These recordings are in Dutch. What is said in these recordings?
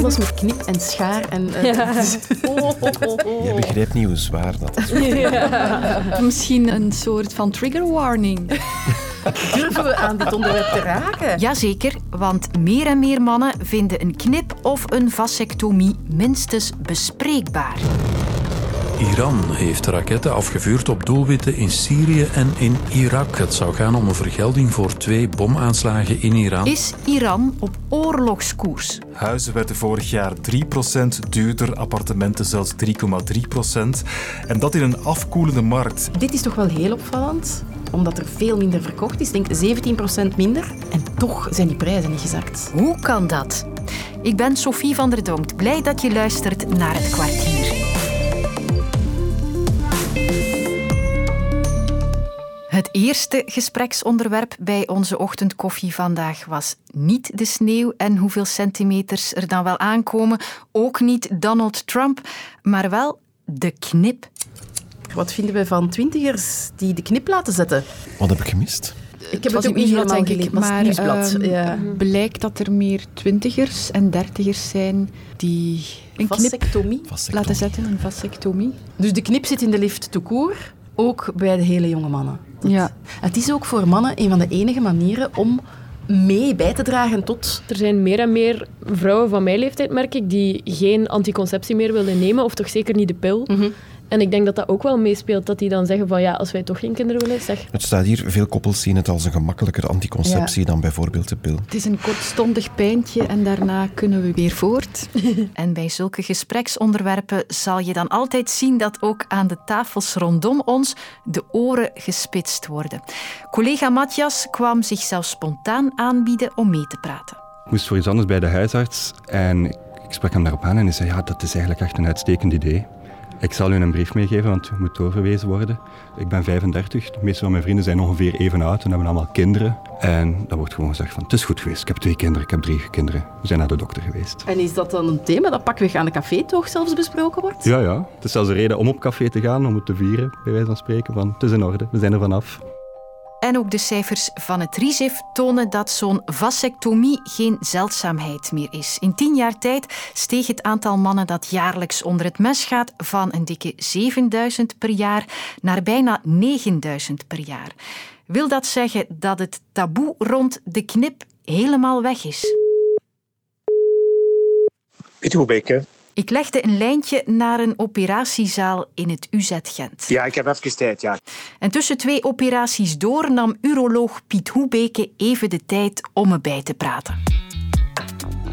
alles met knip en schaar. En, uh, ja. Je begrijpt niet hoe zwaar dat is. Misschien een soort van trigger warning. Durven we aan dit onderwerp te raken? Jazeker, want meer en meer mannen vinden een knip of een vasectomie minstens bespreekbaar. Iran heeft raketten afgevuurd op doelwitten in Syrië en in Irak. Het zou gaan om een vergelding voor twee bomaanslagen in Iran. Is Iran op oorlogskoers? Huizen werden vorig jaar 3% duurder, appartementen zelfs 3,3%. En dat in een afkoelende markt. Dit is toch wel heel opvallend? Omdat er veel minder verkocht is, denk 17% minder. En toch zijn die prijzen niet gezakt. Hoe kan dat? Ik ben Sophie van der Donkt. Blij dat je luistert naar het kwartier. Eerste gespreksonderwerp bij onze ochtendkoffie vandaag was niet de sneeuw en hoeveel centimeters er dan wel aankomen. Ook niet Donald Trump, maar wel de knip. Wat vinden we van twintigers die de knip laten zetten? Wat heb ik gemist? Ik heb het, ook niet helemaal denk ik, maar nieuwsblad. Ja. blijkt dat er meer twintigers en dertigers zijn die een vasectomie knip laten zetten, een vasectomie. Dus de knip zit in de lift tout court, ook bij de hele jonge mannen. Dat, ja. Het is ook voor mannen een van de enige manieren om mee bij te dragen tot... Er zijn meer en meer vrouwen van mijn leeftijd, merk ik, die geen anticonceptie meer willen nemen, of toch zeker niet de pil. Mm -hmm. En ik denk dat dat ook wel meespeelt, dat die dan zeggen van ja, als wij toch geen kinderen willen, zeg. Het staat hier, veel koppels zien het als een gemakkelijker anticonceptie ja. dan bijvoorbeeld de pil. Het is een kortstondig pijntje en daarna kunnen we weer voort. en bij zulke gespreksonderwerpen zal je dan altijd zien dat ook aan de tafels rondom ons de oren gespitst worden. Collega Matthias kwam zichzelf spontaan aanbieden om mee te praten. Ik moest voor iets anders bij de huisarts en ik sprak hem daarop aan en hij zei ja, dat is eigenlijk echt een uitstekend idee. Ik zal u een brief meegeven, want u moet doorverwezen worden. Ik ben 35, de meeste van mijn vrienden zijn ongeveer even oud en hebben allemaal kinderen. En dan wordt gewoon gezegd van, het is goed geweest, ik heb twee kinderen, ik heb drie kinderen. We zijn naar de dokter geweest. En is dat dan een thema dat pakweg aan de café toch zelfs besproken wordt? Ja, ja. Het is zelfs een reden om op café te gaan, om het te vieren, bij wijze van spreken. Van, het is in orde, we zijn er vanaf. En ook de cijfers van het RISIF tonen dat zo'n vasectomie geen zeldzaamheid meer is. In tien jaar tijd steeg het aantal mannen dat jaarlijks onder het mes gaat van een dikke 7000 per jaar naar bijna 9000 per jaar. Wil dat zeggen dat het taboe rond de knip helemaal weg is? Hoebeke. Ik legde een lijntje naar een operatiezaal in het UZ Gent. Ja, ik heb even tijd, ja. En tussen twee operaties door nam uroloog Piet Hoebeke even de tijd om me bij te praten.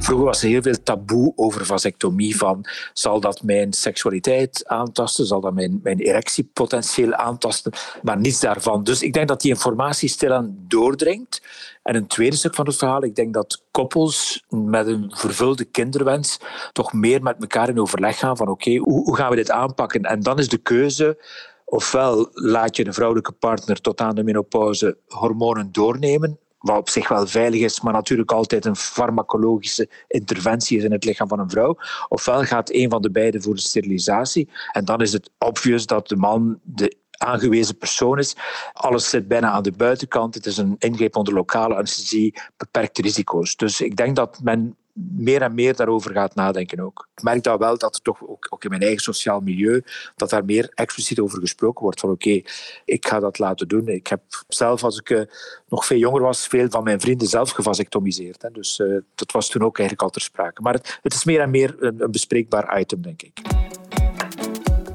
Vroeger was er heel veel taboe over vasectomie. Van, zal dat mijn seksualiteit aantasten? Zal dat mijn, mijn erectiepotentieel aantasten? Maar niets daarvan. Dus ik denk dat die informatie stilaan doordringt. En een tweede stuk van het verhaal, ik denk dat koppels met een vervulde kinderwens toch meer met elkaar in overleg gaan van oké, hoe, hoe gaan we dit aanpakken? En dan is de keuze ofwel laat je de vrouwelijke partner tot aan de menopauze hormonen doornemen, wat op zich wel veilig is, maar natuurlijk altijd een farmacologische interventie is in het lichaam van een vrouw. Ofwel gaat een van de beiden voor de sterilisatie. En dan is het obvious dat de man de aangewezen persoon is. Alles zit bijna aan de buitenkant. Het is een ingreep onder lokale anesthesie, beperkte risico's. Dus ik denk dat men meer en meer daarover gaat nadenken ook. Ik merk dat wel dat er toch ook, ook in mijn eigen sociaal milieu, dat daar meer expliciet over gesproken wordt. Van oké, okay, ik ga dat laten doen. Ik heb zelf, als ik uh, nog veel jonger was, veel van mijn vrienden zelf gevasectomiseerd. Hè. Dus uh, dat was toen ook eigenlijk al ter sprake. Maar het, het is meer en meer een, een bespreekbaar item, denk ik.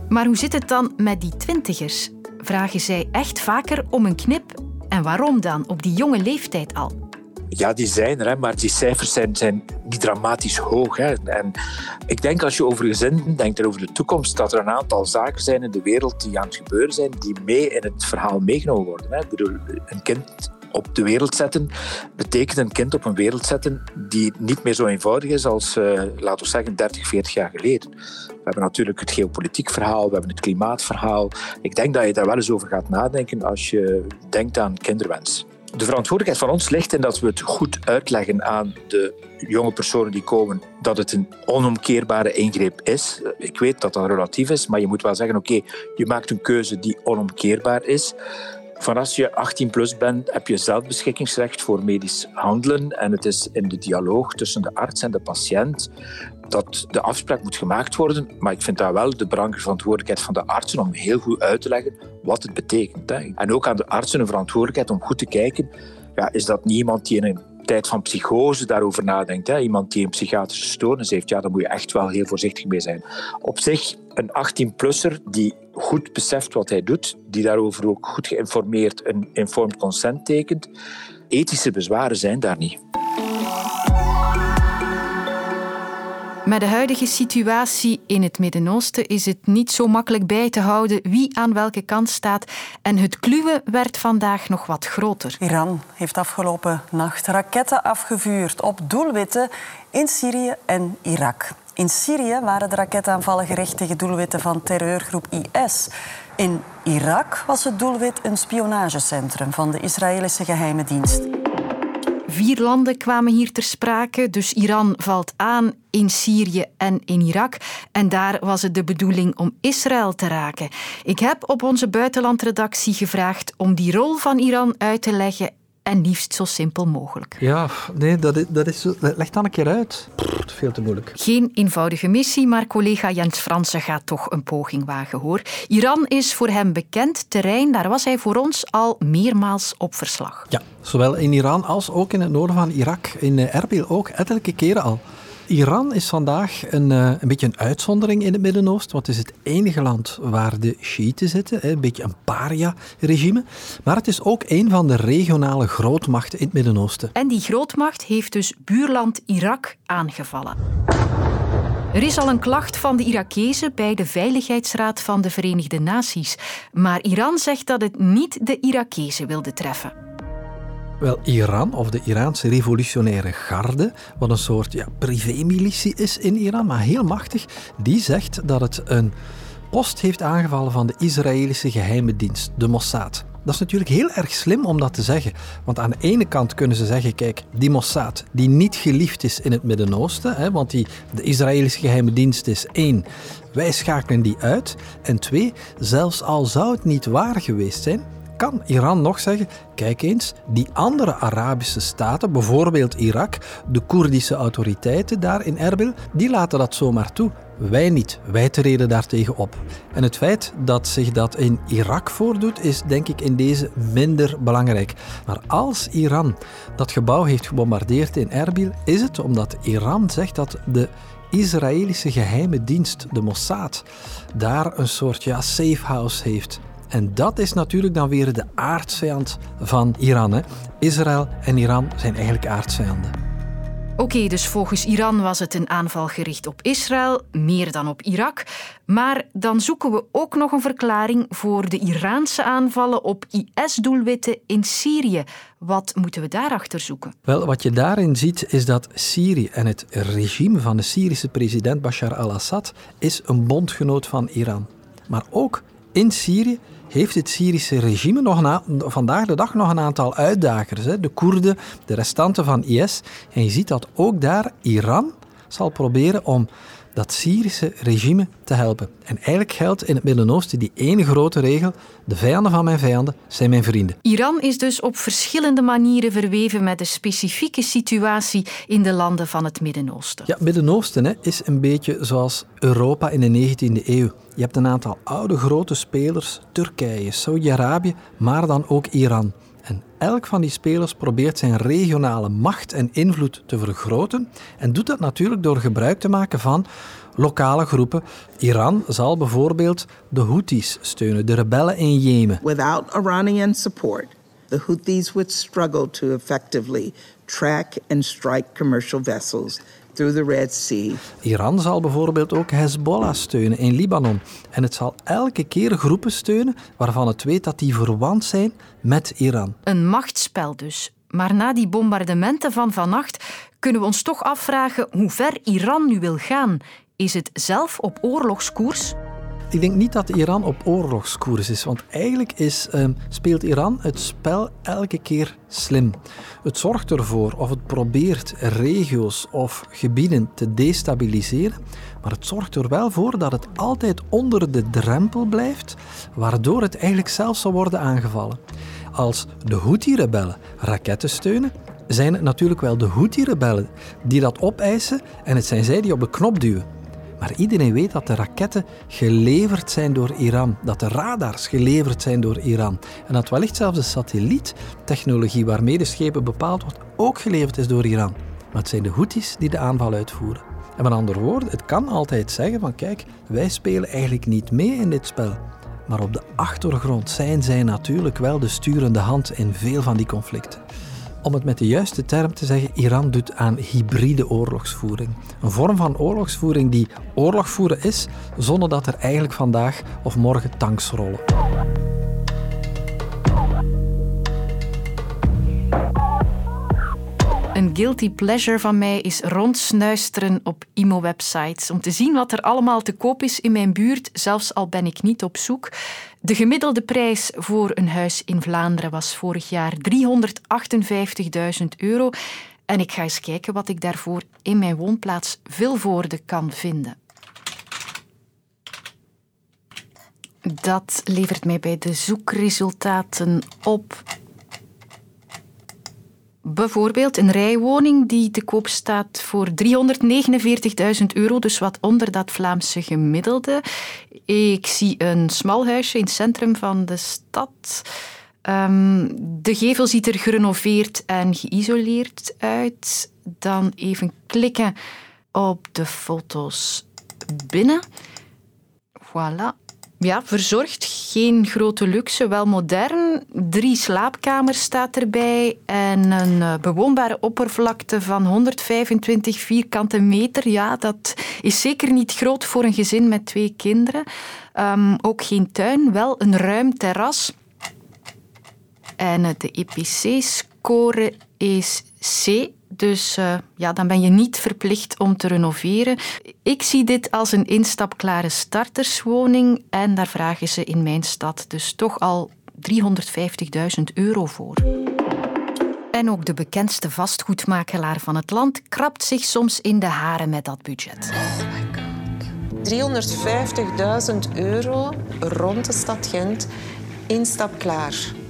Maar hoe zit het dan met die twintigers? Vragen zij echt vaker om een knip? En waarom dan, op die jonge leeftijd al? Ja, die zijn er, hè, maar die cijfers zijn, zijn niet dramatisch hoog. Hè. En ik denk als je over gezin denkt en over de toekomst, dat er een aantal zaken zijn in de wereld die aan het gebeuren zijn, die mee in het verhaal meegenomen worden. Hè. Ik bedoel, een kind op de wereld zetten betekent een kind op een wereld zetten die niet meer zo eenvoudig is als, uh, laten we zeggen, 30, 40 jaar geleden. We hebben natuurlijk het geopolitiek verhaal, we hebben het klimaatverhaal. Ik denk dat je daar wel eens over gaat nadenken als je denkt aan kinderwens de verantwoordelijkheid van ons ligt in dat we het goed uitleggen aan de jonge personen die komen dat het een onomkeerbare ingreep is. Ik weet dat dat relatief is, maar je moet wel zeggen, oké, je maakt een keuze die onomkeerbaar is. Van als je 18 plus bent, heb je zelfbeschikkingsrecht voor medisch handelen. En het is in de dialoog tussen de arts en de patiënt dat de afspraak moet gemaakt worden. Maar ik vind daar wel de belangrijke verantwoordelijkheid van de artsen om heel goed uit te leggen wat het betekent. Hè. En ook aan de artsen een verantwoordelijkheid om goed te kijken, ja, is dat niet iemand die in een tijd van psychose daarover nadenkt. Hè. Iemand die een psychiatrische stoornis heeft, ja, daar moet je echt wel heel voorzichtig mee zijn. Op zich, een 18-plusser die goed beseft wat hij doet, die daarover ook goed geïnformeerd een informed consent tekent, ethische bezwaren zijn daar niet. Met de huidige situatie in het Midden-Oosten is het niet zo makkelijk bij te houden wie aan welke kant staat. En het kluwen werd vandaag nog wat groter. Iran heeft afgelopen nacht raketten afgevuurd op doelwitten in Syrië en Irak. In Syrië waren de raketaanvallen gericht tegen doelwitten van terreurgroep IS. In Irak was het doelwit een spionagecentrum van de Israëlische geheime dienst. Vier landen kwamen hier ter sprake, dus Iran valt aan in Syrië en in Irak. En daar was het de bedoeling om Israël te raken. Ik heb op onze buitenlandredactie gevraagd om die rol van Iran uit te leggen en liefst zo simpel mogelijk. Ja, nee, dat, is, dat, is, leg dan een keer uit. Pff, veel te moeilijk. Geen eenvoudige missie, maar collega Jens Fransen gaat toch een poging wagen, hoor. Iran is voor hem bekend terrein. Daar was hij voor ons al meermaals op verslag. Ja, zowel in Iran als ook in het noorden van Irak. In eh, Erbil ook, ettelijke keren al. Iran is vandaag een, eh, een beetje een uitzondering in het Midden-Oosten, want het is het enige land waar de Shiiten zitten, een beetje een paria-regime. Maar het is ook een van de regionale grootmachten in het Midden-Oosten. En die grootmacht heeft dus buurland Irak aangevallen. Er is al een klacht van de Irakezen bij de Veiligheidsraad van de Verenigde Naties. Maar Iran zegt dat het niet de Irakezen wilde treffen. Wel, Iran, of de Iraanse revolutionaire garde, wat een soort ja, privémilitie is in Iran, maar heel machtig, die zegt dat het een post heeft aangevallen van de Israëlische geheime dienst, de Mossad. Dat is natuurlijk heel erg slim om dat te zeggen. Want aan de ene kant kunnen ze zeggen: kijk, die Mossad, die niet geliefd is in het Midden-Oosten, want die, de Israëlische geheime dienst is één, wij schakelen die uit. En twee, zelfs al zou het niet waar geweest zijn, kan Iran nog zeggen: kijk eens, die andere Arabische staten, bijvoorbeeld Irak, de Koerdische autoriteiten daar in Erbil, die laten dat zomaar toe. Wij niet. Wij treden daartegen op. En het feit dat zich dat in Irak voordoet, is denk ik in deze minder belangrijk. Maar als Iran dat gebouw heeft gebombardeerd in Erbil, is het omdat Iran zegt dat de Israëlische geheime dienst, de Mossad, daar een soort ja, safe house heeft. En dat is natuurlijk dan weer de aardsvijand van Iran. Hè. Israël en Iran zijn eigenlijk aardsvijanden. Oké, dus volgens Iran was het een aanval gericht op Israël, meer dan op Irak. Maar dan zoeken we ook nog een verklaring voor de Iraanse aanvallen op IS-doelwitten in Syrië. Wat moeten we daarachter zoeken? Wel, wat je daarin ziet is dat Syrië en het regime van de Syrische president Bashar al-Assad is een bondgenoot van Iran. Maar ook in Syrië heeft het Syrische regime nog vandaag de dag nog een aantal uitdagers. Hè? De Koerden, de restanten van IS. En je ziet dat ook daar Iran zal proberen om dat Syrische regime te helpen. En eigenlijk geldt in het Midden-Oosten die ene grote regel: de vijanden van mijn vijanden zijn mijn vrienden. Iran is dus op verschillende manieren verweven met de specifieke situatie in de landen van het Midden-Oosten. Ja, Midden-Oosten is een beetje zoals Europa in de 19e eeuw. Je hebt een aantal oude grote spelers, Turkije, Saudi-Arabië, maar dan ook Iran. Elk van die spelers probeert zijn regionale macht en invloed te vergroten en doet dat natuurlijk door gebruik te maken van lokale groepen. Iran zal bijvoorbeeld de Houthis steunen, de rebellen in Jemen. Without Iranian support, the Houthis would struggle to effectively track and strike commercial vessels through the Red Sea. Iran zal bijvoorbeeld ook Hezbollah steunen in Libanon. En het zal elke keer groepen steunen waarvan het weet dat die verwant zijn met Iran. Een machtsspel dus. Maar na die bombardementen van vannacht kunnen we ons toch afvragen hoe ver Iran nu wil gaan. Is het zelf op oorlogskoers? Ik denk niet dat Iran op oorlogskoers is, want eigenlijk is, ehm, speelt Iran het spel elke keer slim. Het zorgt ervoor of het probeert regio's of gebieden te destabiliseren, maar het zorgt er wel voor dat het altijd onder de drempel blijft, waardoor het eigenlijk zelf zal worden aangevallen. Als de Houthi-rebellen raketten steunen, zijn het natuurlijk wel de Houthi-rebellen die dat opeisen en het zijn zij die op de knop duwen. Maar iedereen weet dat de raketten geleverd zijn door Iran, dat de radars geleverd zijn door Iran en dat wellicht zelfs de satelliettechnologie waarmee de schepen bepaald wordt ook geleverd is door Iran. Maar het zijn de Houthis die de aanval uitvoeren. En met andere woorden, het kan altijd zeggen van kijk, wij spelen eigenlijk niet mee in dit spel. Maar op de achtergrond zijn zij natuurlijk wel de sturende hand in veel van die conflicten. Om het met de juiste term te zeggen, Iran doet aan hybride oorlogsvoering. Een vorm van oorlogsvoering die oorlog voeren is, zonder dat er eigenlijk vandaag of morgen tanks rollen. Een guilty pleasure van mij is rondsnuisteren op IMO-websites. Om te zien wat er allemaal te koop is in mijn buurt, zelfs al ben ik niet op zoek. De gemiddelde prijs voor een huis in Vlaanderen was vorig jaar 358.000 euro. En ik ga eens kijken wat ik daarvoor in mijn woonplaats Vilvoorde kan vinden. Dat levert mij bij de zoekresultaten op Bijvoorbeeld een rijwoning die te koop staat voor 349.000 euro, dus wat onder dat Vlaamse gemiddelde. Ik zie een smal huisje in het centrum van de stad. Um, de gevel ziet er gerenoveerd en geïsoleerd uit. Dan even klikken op de foto's binnen. Voilà ja, verzorgd. Geen grote luxe, wel modern. Drie slaapkamers staat erbij en een eh, bewoonbare oppervlakte van 125 vierkante meter. Ja, dat is zeker niet groot voor een gezin met twee kinderen. Um, ook geen tuin, wel een ruim terras. En de EPC-score is C. Dus uh, ja, dan ben je niet verplicht om te renoveren. Ik zie dit als een instapklare starterswoning en daar vragen ze in mijn stad dus toch al 350.000 euro voor. En ook de bekendste vastgoedmakelaar van het land krabt zich soms in de haren met dat budget. Oh my god. 350.000 euro rond de stad Gent, instapklaar.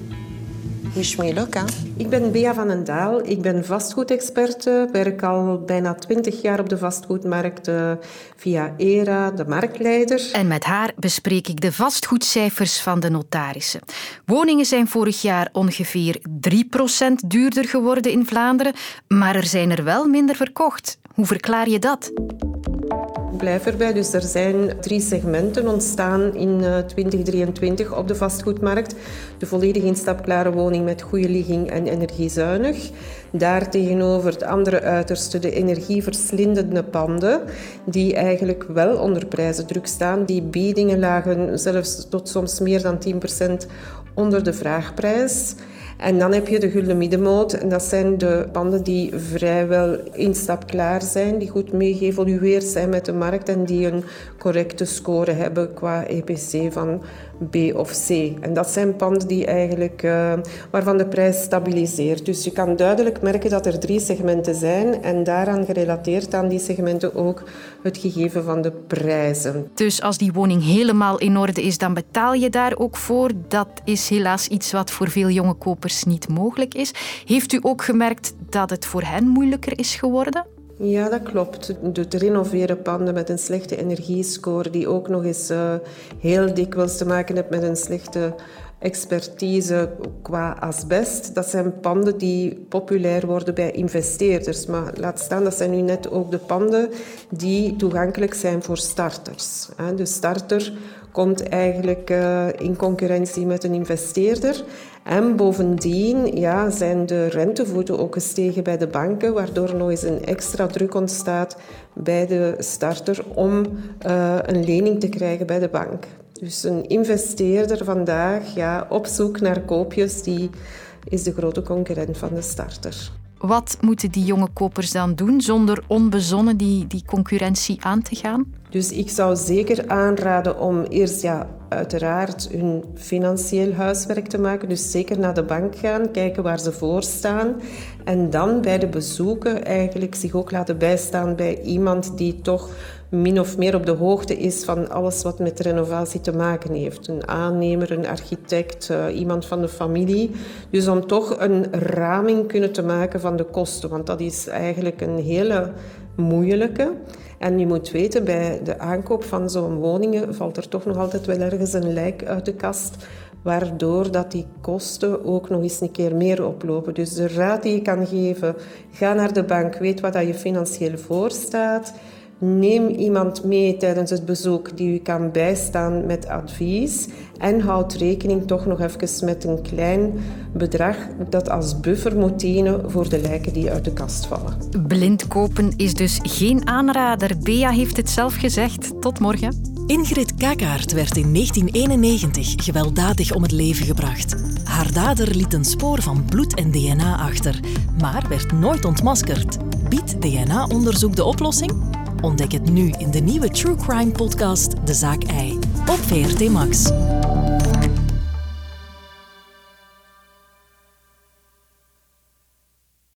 Ishmeloka. Ik ben Bea van den Daal. Ik ben vastgoedexperte. Werk al bijna twintig jaar op de vastgoedmarkt via ERA, de marktleider. En met haar bespreek ik de vastgoedcijfers van de notarissen. Woningen zijn vorig jaar ongeveer 3% duurder geworden in Vlaanderen, maar er zijn er wel minder verkocht. Hoe verklaar je dat? Blijf erbij. Dus er zijn drie segmenten ontstaan in 2023 eh, op de vastgoedmarkt. De volledig instapklare woning met goede ligging en energiezuinig. Daartegenover het andere uiterste de energieverslindende panden, die eigenlijk wel onder prijzendruk staan. Die biedingen lagen zelfs tot soms meer dan 10% onder de vraagprijs. En dan heb je de gulden middenmoot. En dat zijn de panden die vrijwel instapklaar zijn, die goed mee geëvolueerd zijn met de markt en die een correcte score hebben qua EPC van B of C. En dat zijn panden die eigenlijk, uh, waarvan de prijs stabiliseert. Dus je kan duidelijk merken dat er drie segmenten zijn en daaraan gerelateerd aan die segmenten ook het gegeven van de prijzen. Dus als die woning helemaal in orde is, dan betaal je daar ook voor. Dat is helaas iets wat voor veel jonge kopers niet mogelijk is. Heeft u ook gemerkt dat het voor hen moeilijker is geworden? Ja, dat klopt. Het renoveren panden met een slechte energiescore, die ook nog eens uh, heel dikwijls te maken heeft met een slechte expertise qua asbest. Dat zijn panden die populair worden bij investeerders. Maar laat staan, dat zijn nu net ook de panden die toegankelijk zijn voor starters. De starter komt eigenlijk uh, in concurrentie met een investeerder. En bovendien ja, zijn de rentevoeten ook gestegen bij de banken, waardoor nog eens een extra druk ontstaat bij de starter om uh, een lening te krijgen bij de bank. Dus een investeerder vandaag ja, op zoek naar koopjes, die is de grote concurrent van de starter. Wat moeten die jonge kopers dan doen zonder onbezonnen die, die concurrentie aan te gaan? Dus ik zou zeker aanraden om eerst ja, uiteraard hun financieel huiswerk te maken. Dus zeker naar de bank gaan, kijken waar ze voor staan. En dan bij de bezoeken eigenlijk zich ook laten bijstaan bij iemand die toch min of meer op de hoogte is van alles wat met renovatie te maken heeft. Een aannemer, een architect, uh, iemand van de familie. Dus om toch een raming kunnen te maken van de kosten. Want dat is eigenlijk een hele moeilijke. En je moet weten, bij de aankoop van zo'n woningen valt er toch nog altijd wel ergens een lijk uit de kast waardoor dat die kosten ook nog eens een keer meer oplopen. Dus de raad die je kan geven, ga naar de bank, weet wat dat je financieel voorstaat. Neem iemand mee tijdens het bezoek die u kan bijstaan met advies. En houd rekening toch nog even met een klein bedrag dat als buffer moet dienen voor de lijken die uit de kast vallen. Blind kopen is dus geen aanrader. Bea heeft het zelf gezegd. Tot morgen. Ingrid Kakaert werd in 1991 gewelddadig om het leven gebracht. Haar dader liet een spoor van bloed en DNA achter, maar werd nooit ontmaskerd. Biedt DNA-onderzoek de oplossing? Ontdek het nu in de nieuwe True Crime podcast De Zaak Ei op VRT Max.